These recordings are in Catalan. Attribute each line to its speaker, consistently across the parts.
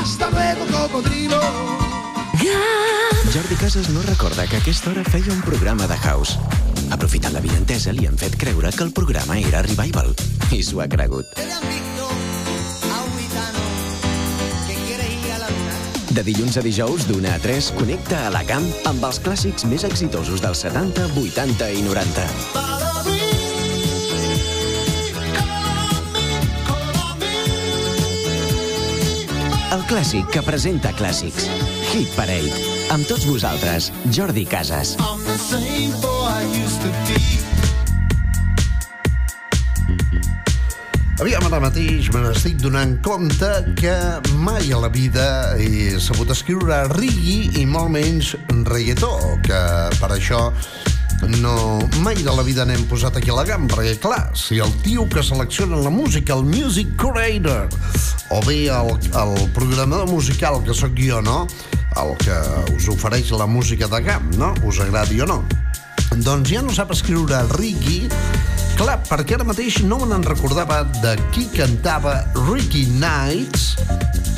Speaker 1: Hasta luego, cocodrilo.
Speaker 2: Jordi Casas no recorda que a aquesta hora feia un programa de house. Aprofitant la vientesa, li han fet creure que el programa era Revival. I s'ho ha cregut. De dilluns a dijous, d'una a 3, connecta a la camp amb els clàssics més exitosos dels 70, 80 i 90. El clàssic que presenta clàssics. Hit Parade. Amb tots vosaltres, Jordi Casas.
Speaker 1: I'm the same boy I used to be.
Speaker 3: Aviam, ara mateix me n'estic donant compte que mai a la vida he sabut escriure reggae i molt menys reggaetó, que per això no, mai de la vida n'hem posat aquí a la gam, perquè clar, si el tio que selecciona la música, el music curator, o bé el, el programador musical que sóc jo, no?, el que us ofereix la música de gam, no?, us agradi o no, doncs ja no sap escriure reggae, clar, perquè ara mateix no me recordava de qui cantava Ricky Knights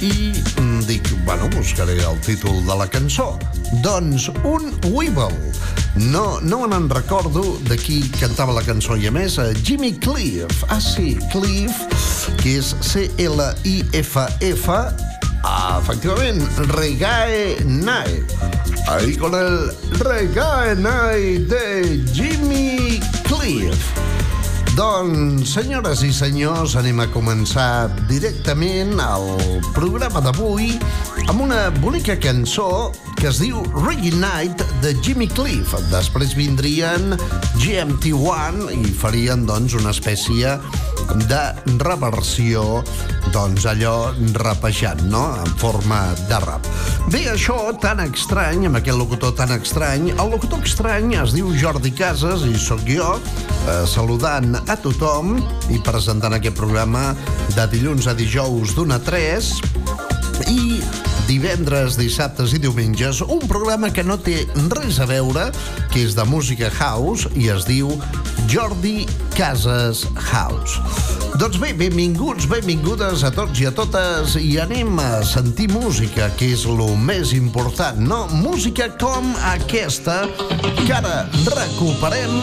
Speaker 3: i mm, dic, bueno, buscaré el títol de la cançó. Doncs un Weeble. No, no me n'en recordo de qui cantava la cançó i a més, eh, Jimmy Cliff. Ah, sí, Cliff, que és C-L-I-F-F, Ah, efectivament, Reggae Night. Ahí con el Reggae Night de Jimmy Cliff. Doncs, senyores i senyors, anem a començar directament el programa d'avui amb una bonica cançó que es diu Reggae Night de Jimmy Cliff. Després vindrien GMT1 i farien, doncs, una espècie de reversió, doncs, allò rapejant, no?, en forma de rap. Bé, això tan estrany, amb aquest locutor tan estrany, el locutor estrany es diu Jordi Casas i sóc jo, eh, saludant a tothom i presentant aquest programa de dilluns a dijous d'una a 3 i divendres, dissabtes i diumenges un programa que no té res a veure, que és de música house i es diu Jordi Casas House. Doncs bé, benvinguts, benvingudes a tots i a totes i anem a sentir música, que és lo més important, no? Música com aquesta que ara recuperem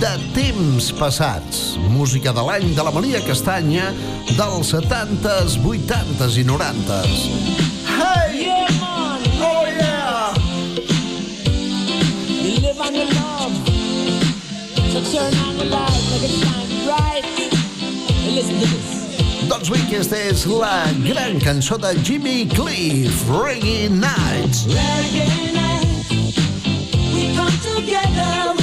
Speaker 3: de temps passats. Música de l'any de la Maria Castanya dels 70s, 80s i 90s. Hey!
Speaker 4: Yeah, man.
Speaker 3: Oh, yeah!
Speaker 4: You live on the love. So turn on the light, make it shine bright. And listen to this.
Speaker 3: Doncs bé, aquesta és la gran cançó de Jimmy Cliff, Reggae Nights.
Speaker 4: Reggae night. We come together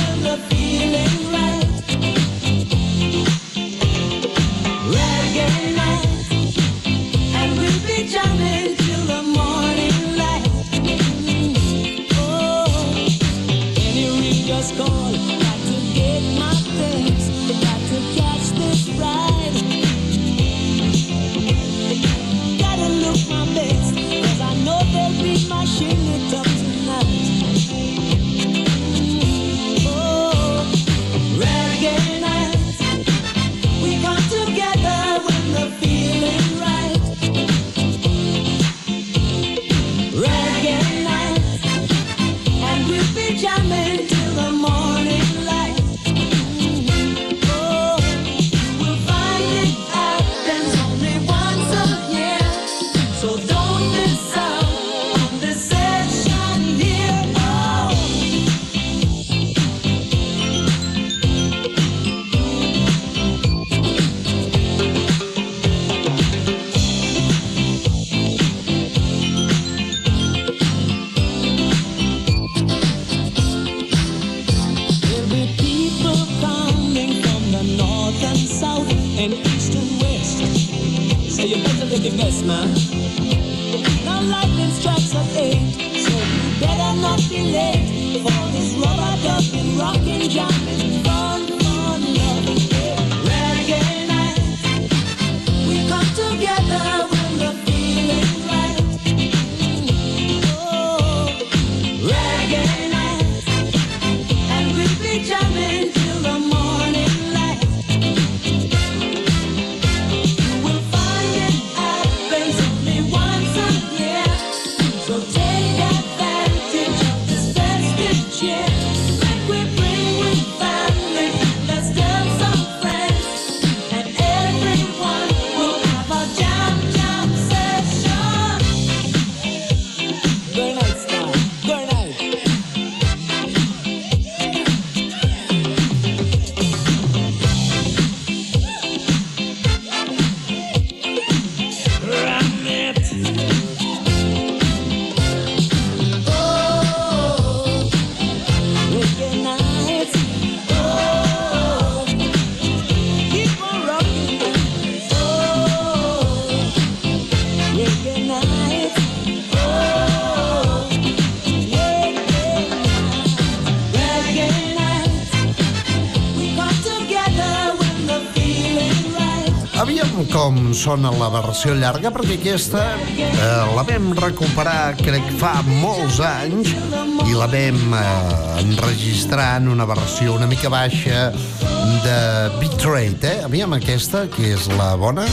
Speaker 4: sona la versió llarga perquè aquesta eh, la vam recuperar crec fa molts anys i la vam eh, enregistrar en una versió una mica baixa de Bitrate, eh? Aviam aquesta, que és la bona.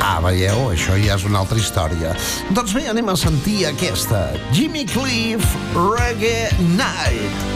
Speaker 4: Ah, veieu, això ja és una altra història. Doncs bé, anem a sentir aquesta. Jimmy Cliff Reggae Night.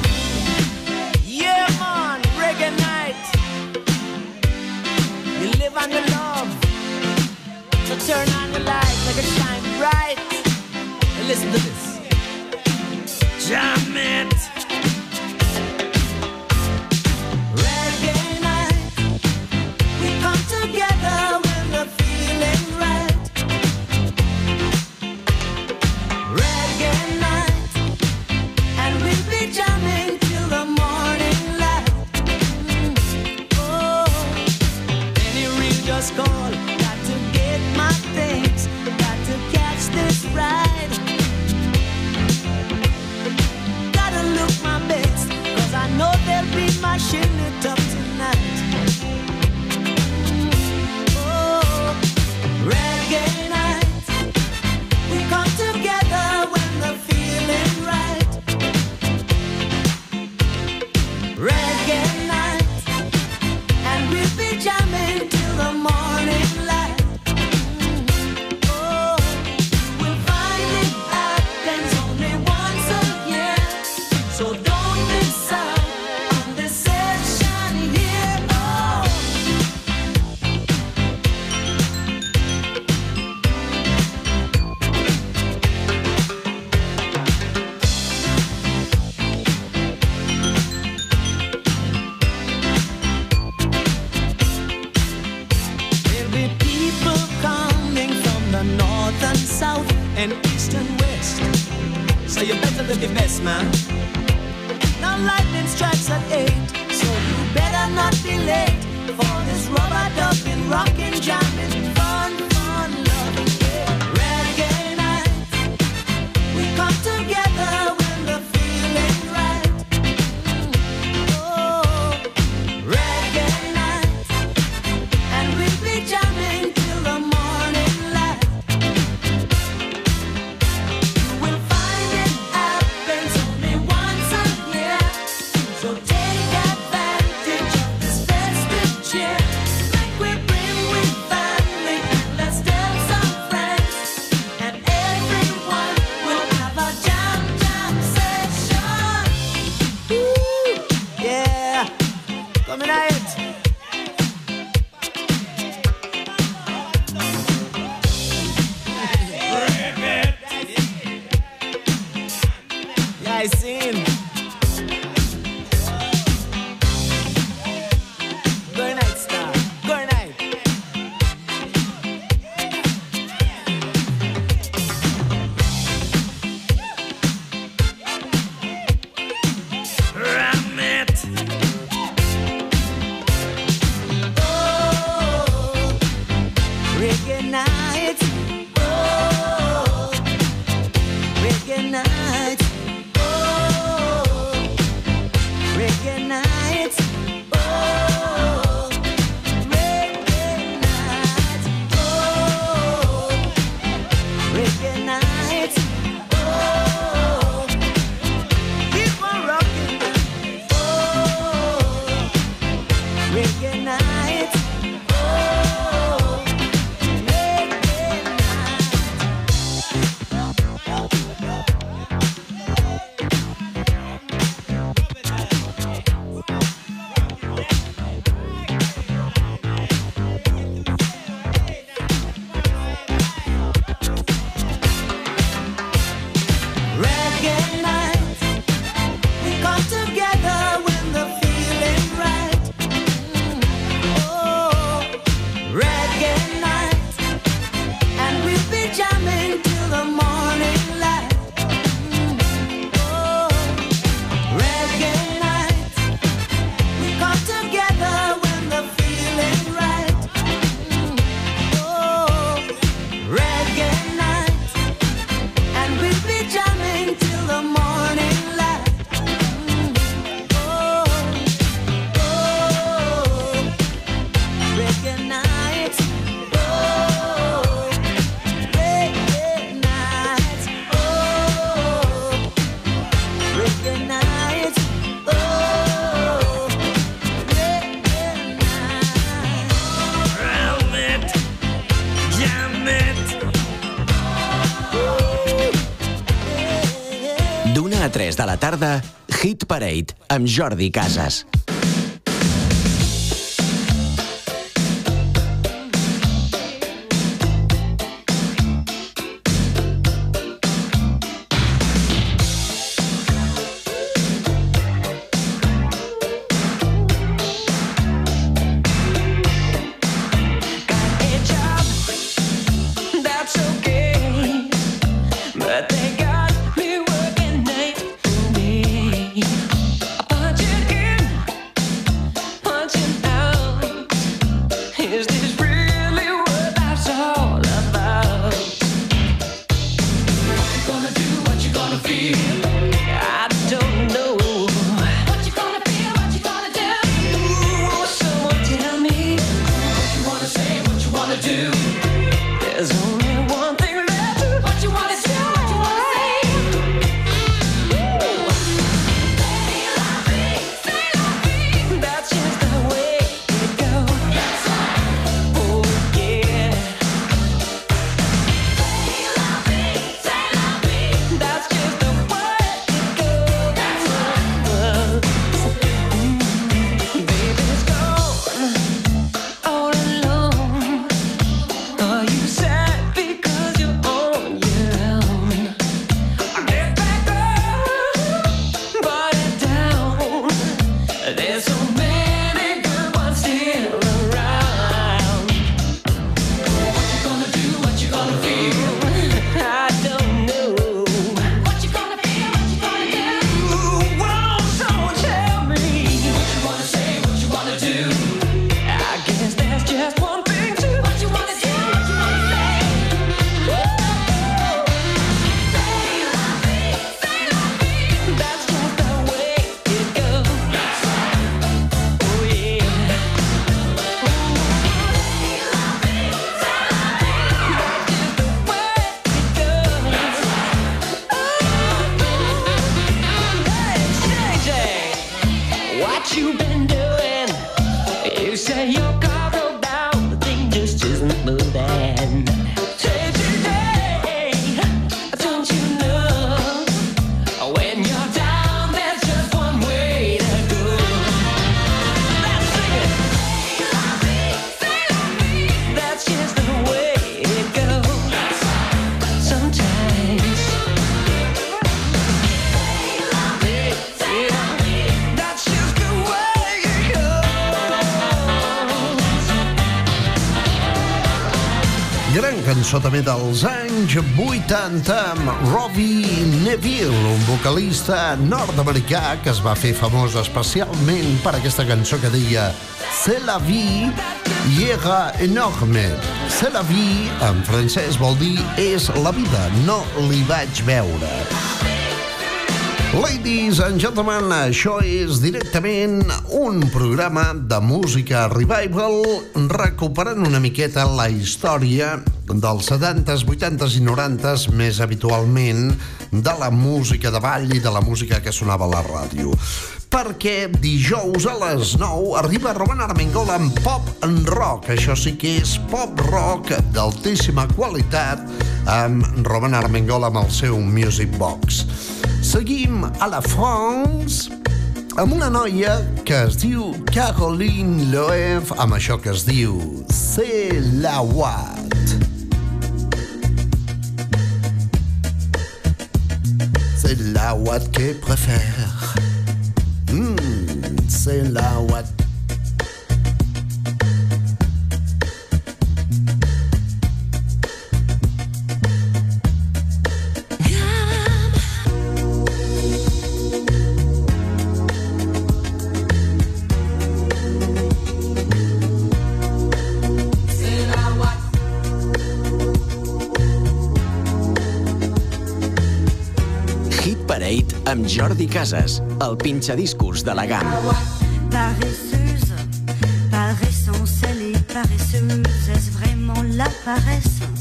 Speaker 2: Hit Parade amb Jordi Casas.
Speaker 5: don't cançó també dels anys 80 amb Robbie Neville, un vocalista nord-americà que es va fer famós especialment per aquesta cançó que deia C'est la vie era enorme. C'est la vie, en francès, vol dir és la vida, no li vaig veure. Ladies and gentlemen, això és directament un programa de música revival recuperant una miqueta la història dels 70s, 80s i 90s, més habitualment de la música de ball i de la música que sonava a la ràdio. Perquè dijous a les 9 arriba Roman Armengol amb pop and rock. Això sí que és pop rock d'altíssima qualitat amb Roman Armengol amb el seu Music Box. Seguim a la France amb una noia que es diu Caroline Loev amb això que es C'est la Watt. C'est la Watt que préfère. Hmm, c'est la Watt
Speaker 2: amb Jordi Casas, el pinxadiscos de la GAM.
Speaker 6: Paresseuse, par essence, elle est paresseuse. Est-ce vraiment la paresse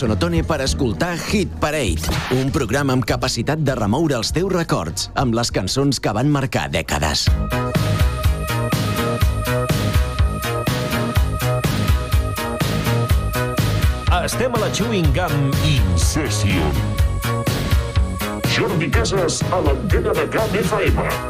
Speaker 2: Sonotone per escoltar Hit Parade, un programa amb capacitat de remoure els teus records amb les cançons que van marcar dècades.
Speaker 4: Estem a la Chewing Gum Incession. Jordi Casas a l'antena de Camp FM.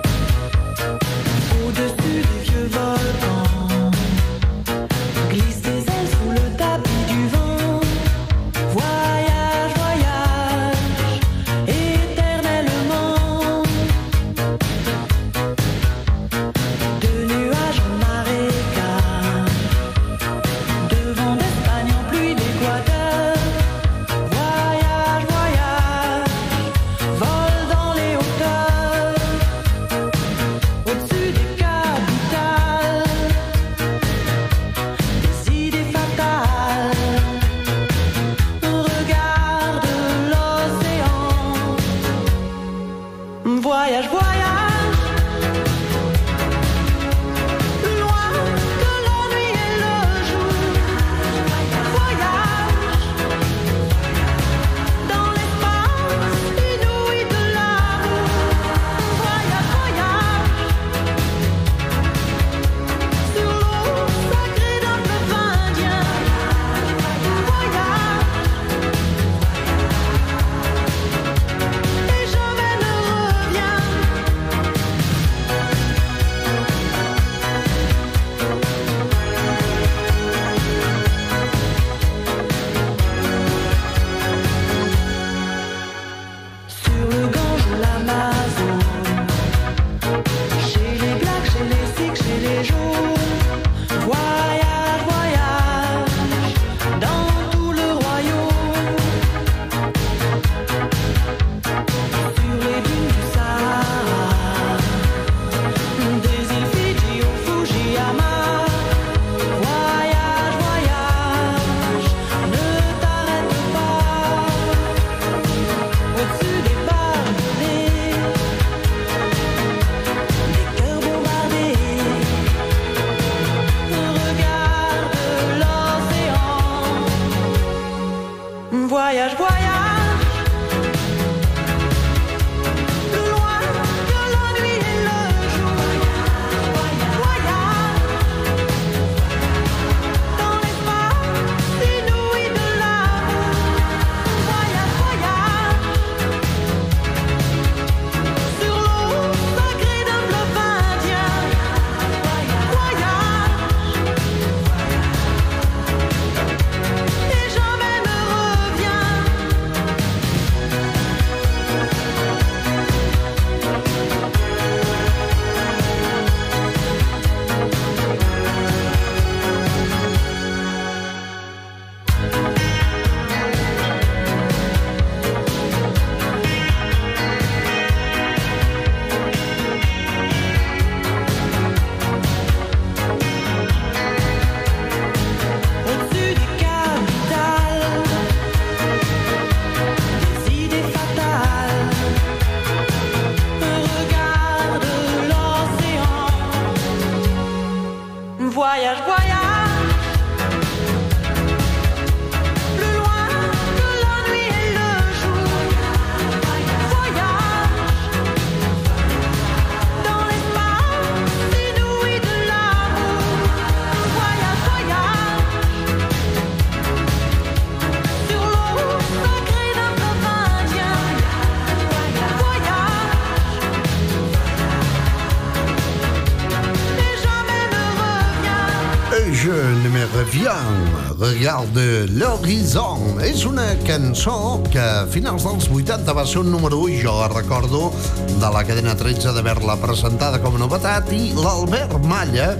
Speaker 7: musical de
Speaker 3: L'Horizon. És una cançó que a finals dels 80 va ser un número 1, jo la recordo, de la cadena 13 d'haver-la presentada com a novetat, i l'Albert Malla,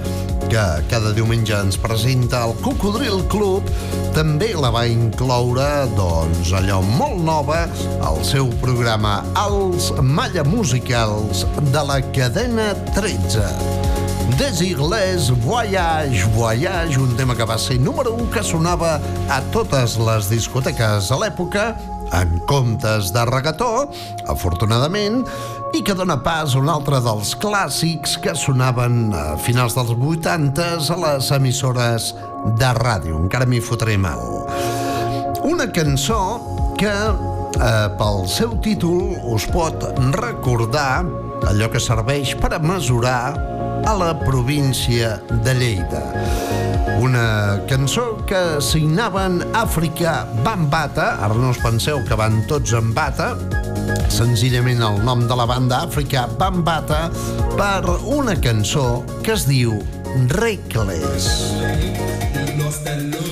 Speaker 3: que cada diumenge ens presenta el Cocodril Club, també la va incloure, doncs, allò molt nova, al seu programa Els Malla Musicals de la cadena 13. Desirless Voyage, Voyage, un tema que va ser número 1 que sonava a totes les discoteques a l'època, en comptes de regató, afortunadament, i que dona pas a un altre dels clàssics que sonaven a finals dels 80s a les emissores de ràdio. Encara m'hi fotré mal. Una cançó que, eh, pel seu títol, us pot recordar allò que serveix per a mesurar a la província de Lleida. Una cançó que signaven Àfrica Bambata, ara no us penseu que van tots en bata, senzillament el nom de la banda Àfrica Bambata, per una cançó que es diu Reckless.
Speaker 2: Reckless. lost that love.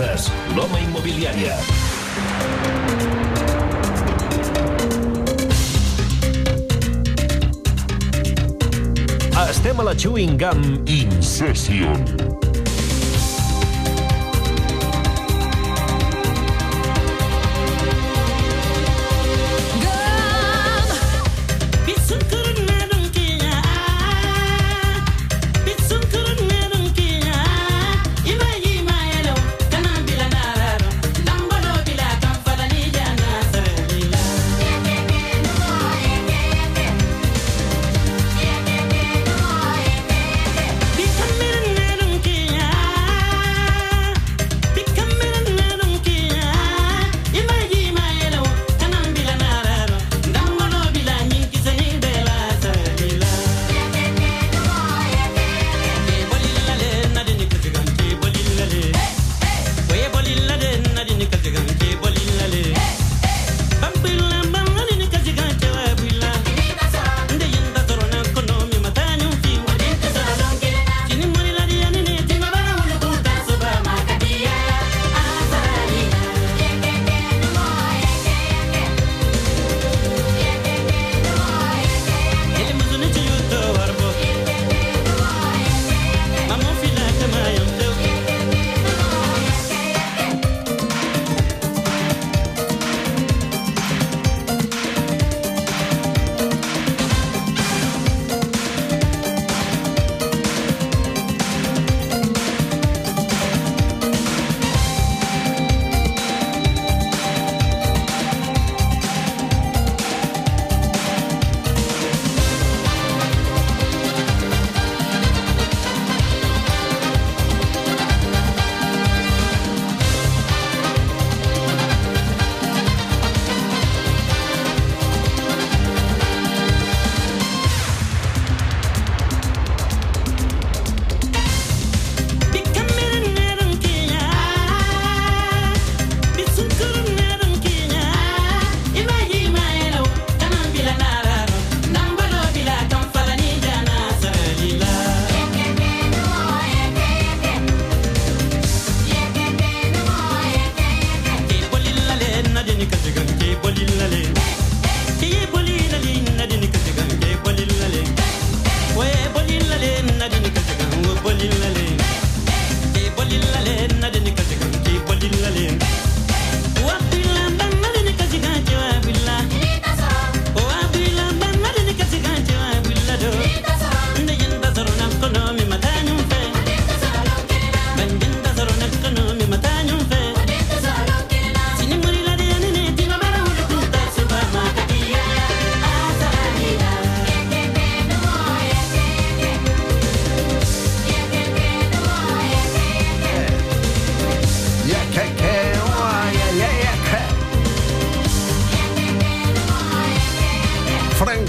Speaker 8: Casas, l'home immobiliària. Estem a la Chewing Gum In Session.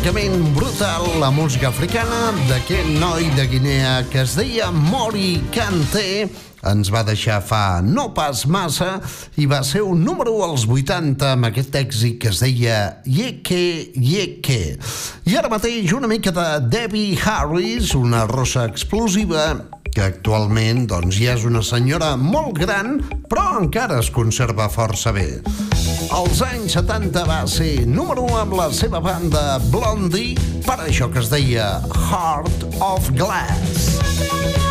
Speaker 3: Francament brutal la música africana d'aquest noi de Guinea que es deia Mori Kanté ens va deixar fa no pas massa i va ser un número 1 als 80 amb aquest èxit que es deia Yeke Yeke. I ara mateix una mica de Debbie Harris, una rossa explosiva que actualment doncs, ja és una senyora molt gran, però encara es conserva força bé. Als anys 70 va ser número 1 amb la seva banda Blondie, per això que es deia Heart of Glass.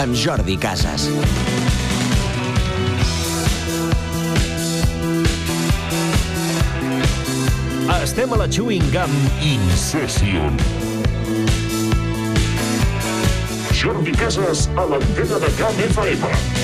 Speaker 2: Amb Jordi Casas.
Speaker 4: Estem a la Chewing Gum Incession. Jordi Casas a l'antena de GAM FM.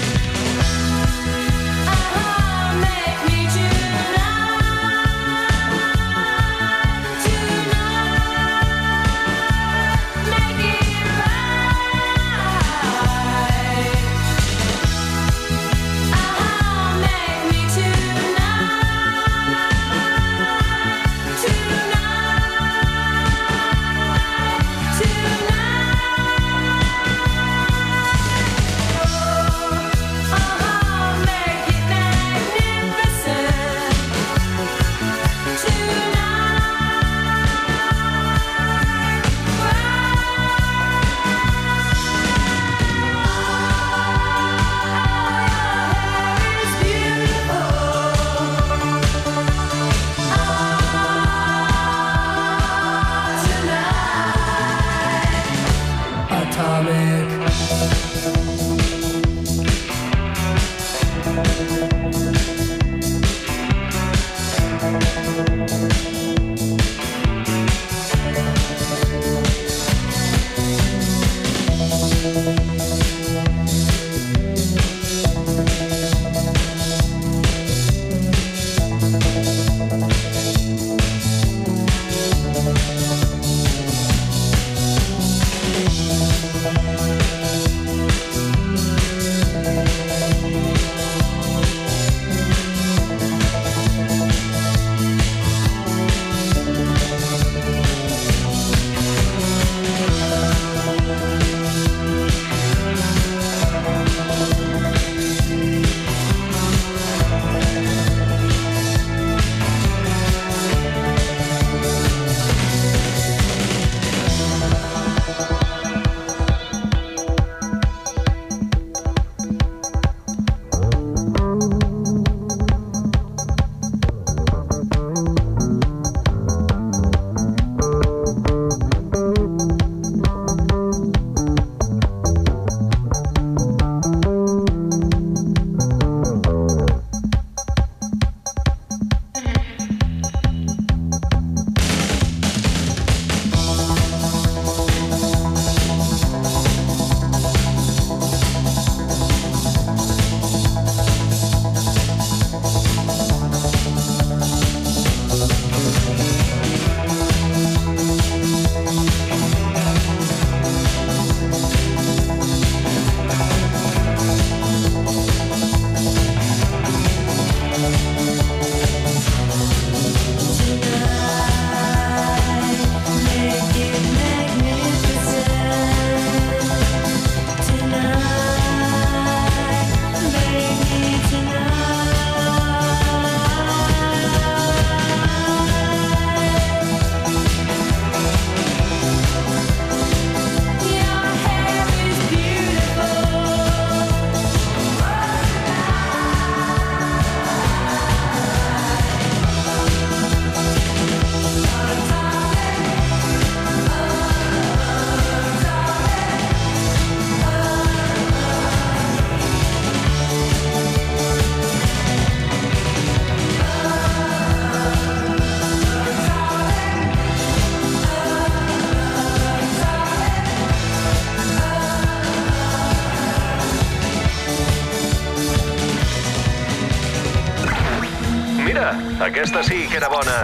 Speaker 4: Aquesta sí que era bona.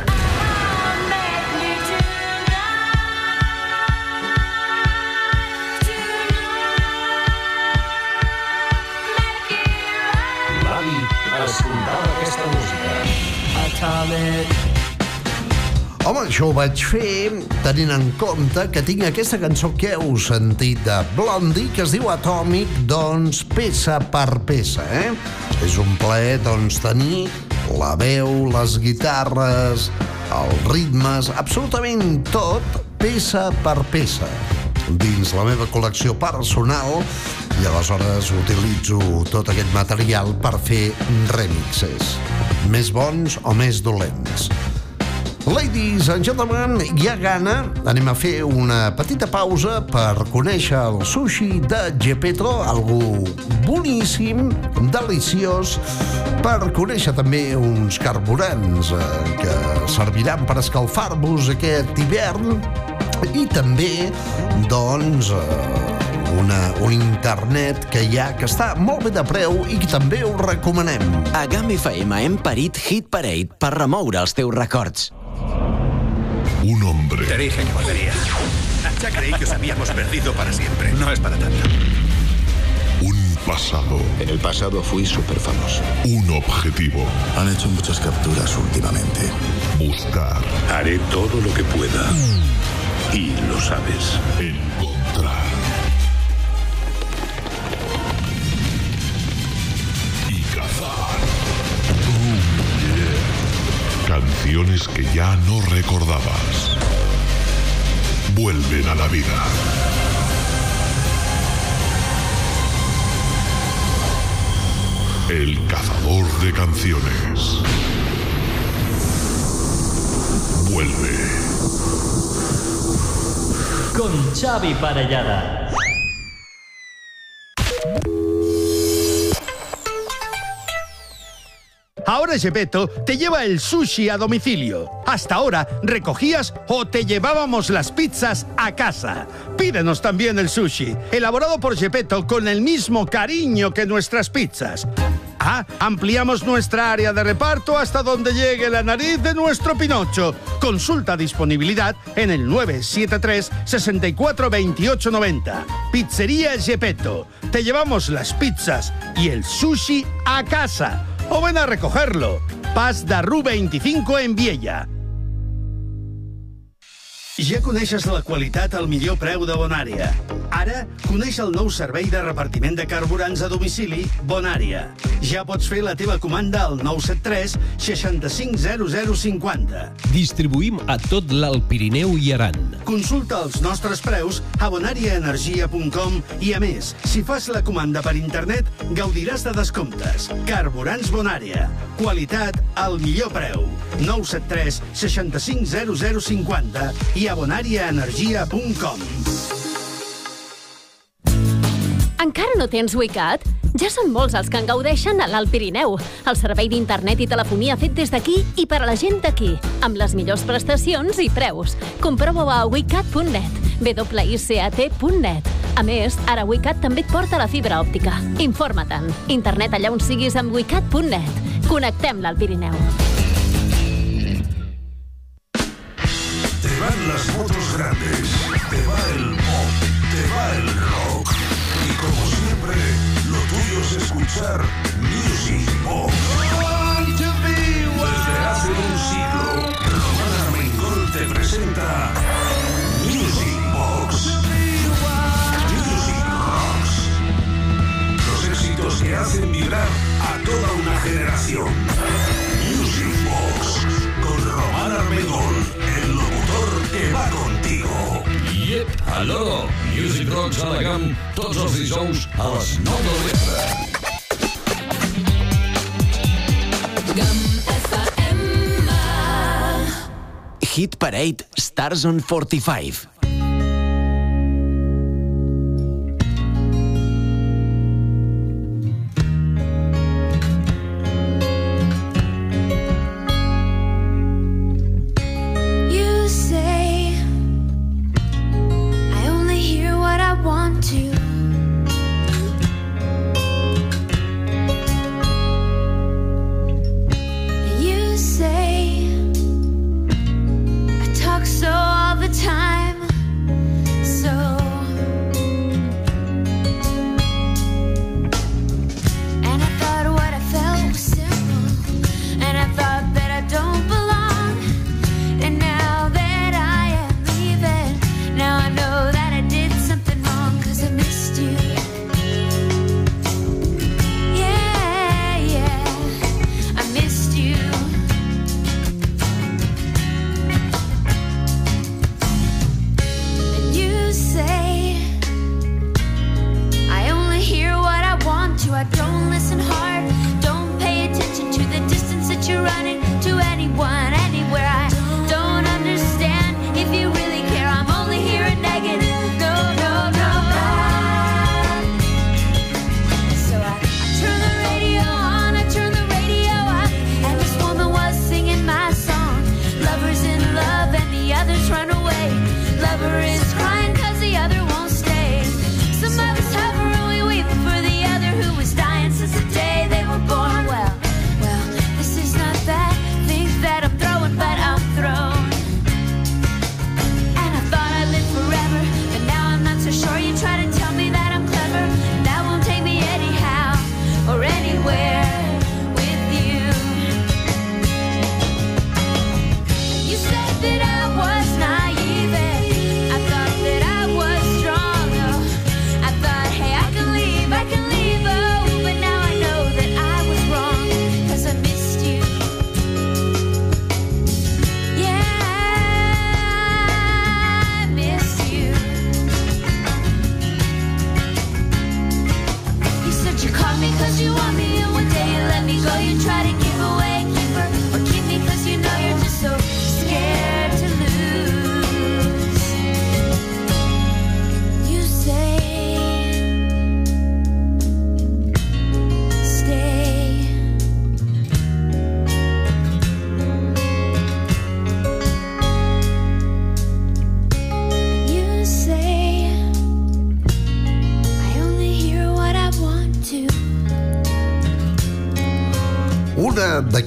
Speaker 4: L'avi escoltava aquesta música.
Speaker 9: Atomic.
Speaker 3: Home, això ho vaig fer tenint en compte que tinc aquesta cançó que heu sentit de Blondie, que es diu Atomic, doncs peça per peça, eh? És un plaer, doncs, tenir la veu, les guitarres, els ritmes, absolutament tot, peça per peça, dins la meva col·lecció personal i aleshores utilitzo tot aquest material per fer remixes, més bons o més dolents. Ladies and gentlemen, hi ha gana. Anem a fer una petita pausa per conèixer el sushi de Gepetto, algú boníssim, deliciós, per conèixer també uns carburants eh, que serviran per escalfar-vos aquest hivern i també, doncs, eh, una, un internet que hi ha que està molt bé de preu i que també us recomanem.
Speaker 2: A GAM FM hem parit Hit Parade per remoure els teus records.
Speaker 10: Un hombre.
Speaker 11: Te dije que volvería. Ya creí que os habíamos perdido para siempre. No es para tanto.
Speaker 10: Pasado.
Speaker 11: En el pasado fui súper famoso.
Speaker 10: Un objetivo.
Speaker 11: Han hecho muchas capturas últimamente.
Speaker 10: Buscar.
Speaker 11: Haré todo lo que pueda. Y lo sabes.
Speaker 10: Encontrar. Y cazar. Oh, yeah. Canciones que ya no recordabas. Vuelven a la vida. El cazador de canciones. Vuelve.
Speaker 12: Con Xavi Parellada.
Speaker 13: Ahora Gepetto te lleva el sushi a domicilio. Hasta ahora recogías o te llevábamos las pizzas a casa. Pídenos también el sushi, elaborado por Gepetto con el mismo cariño que nuestras pizzas. Ah, ampliamos nuestra área de reparto hasta donde llegue la nariz de nuestro Pinocho. Consulta disponibilidad en el 973 64 28 90. Pizzería Gepetto. Te llevamos las pizzas y el sushi a casa. O ven a recogerlo. Pas de Ru 25 en Viella. Ja coneixes la qualitat al millor preu de Bonària. Ara, coneix el nou servei de repartiment de carburants a domicili Bonària. Ja pots fer la teva comanda al 973 650050.
Speaker 14: Distribuïm a tot l'Alt Pirineu i Aran.
Speaker 13: Consulta els nostres preus a bonariaenergia.com i, a més, si fas la comanda per internet, gaudiràs de descomptes. Carburants Bonària. Qualitat al millor preu. 973 650050 i a bonariaenergia.com.
Speaker 15: Encara no tens WeCat? Ja són molts els que en gaudeixen a l'Alt Pirineu. El servei d'internet i telefonia fet des d'aquí i per a la gent d'aquí, amb les millors prestacions i preus. Comprova-ho a wicat.net, wicat.net. A més, ara WeCat també et porta la fibra òptica. Informa-te'n. Internet allà on siguis amb wicat.net. Connectem l'Alt Pirineu.
Speaker 10: Van las motos grandes, te va el pop, te va el rock. Y como siempre, lo tuyo es escuchar Music Box. Desde hace un siglo, Román Armengol te presenta Music Box. Music Rocks. Los éxitos que hacen vibrar a toda una generación.
Speaker 16: Aló, Music Rocks a la GAM, tots els dijous a les 9 del vespre.
Speaker 2: Hit Parade Stars on 45.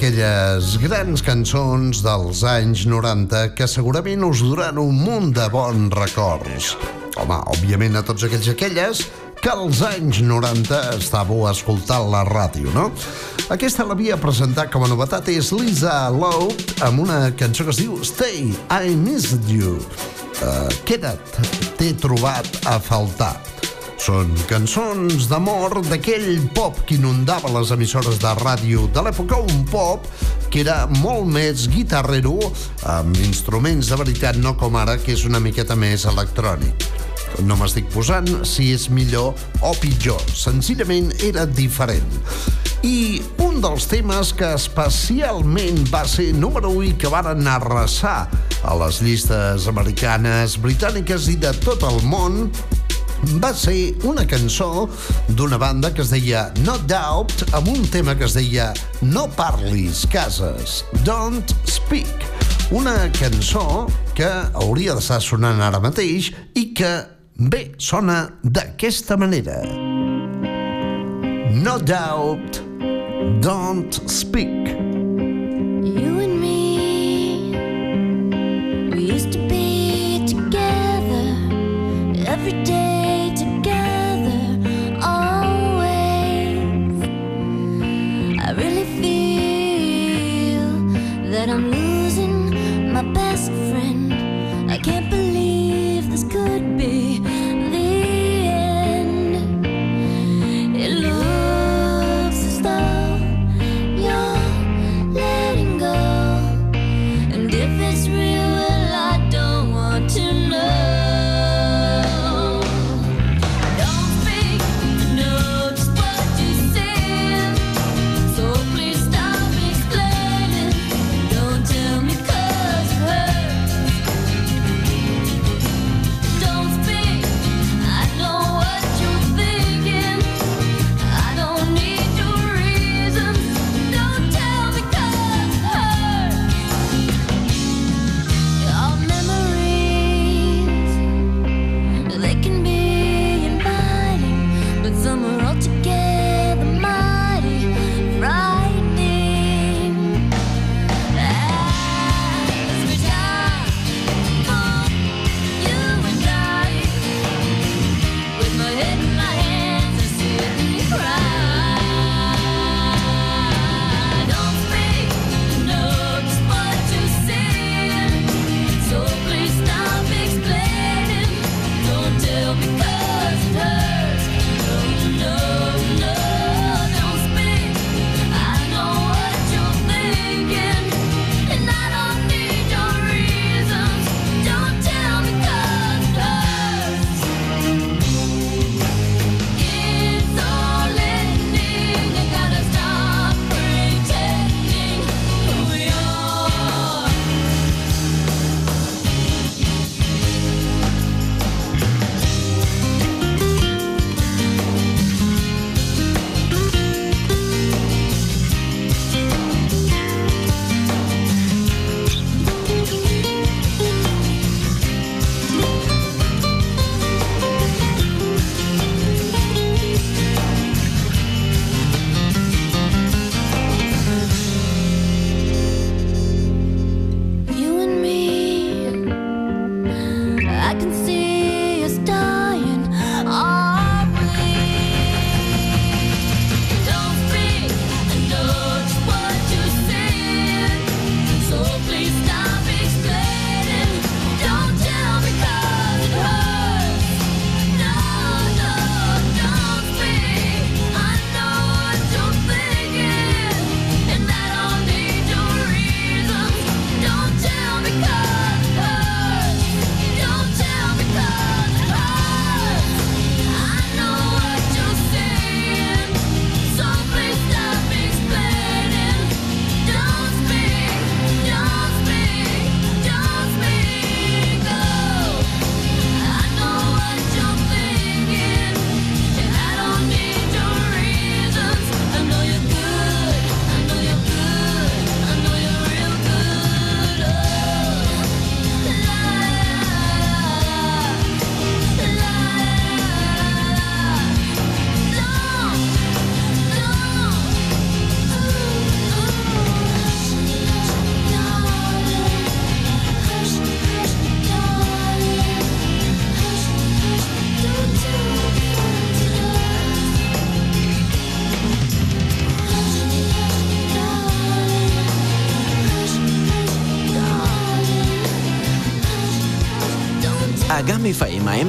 Speaker 3: D'aquelles grans cançons dels anys 90 que segurament us duran un munt de bons records. Home, òbviament a tots aquells aquelles que als anys 90 estàveu escoltant la ràdio, no? Aquesta l'havia presentat com a novetat és Lisa Loeb amb una cançó que es diu Stay, I Missed You. Uh, queda't, t'he trobat a faltar. Són cançons d'amor d'aquell pop que inundava les emissores de ràdio de l'època, un pop que era molt més guitarrero, amb instruments de veritat, no com ara, que és una miqueta més electrònic. No m'estic posant si és millor o pitjor, senzillament era diferent. I un dels temes que especialment va ser número 1 i que van arrasar a les llistes americanes, britàniques i de tot el món va ser una cançó d'una banda que es deia No Doubt amb un tema que es deia No parlis, cases, Don't Speak. Una cançó que hauria d'estar sonant ara mateix i que, bé, sona d'aquesta manera. No Doubt, Don't Speak.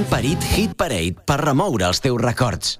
Speaker 4: Parit Hit Parade per remoure els teus records.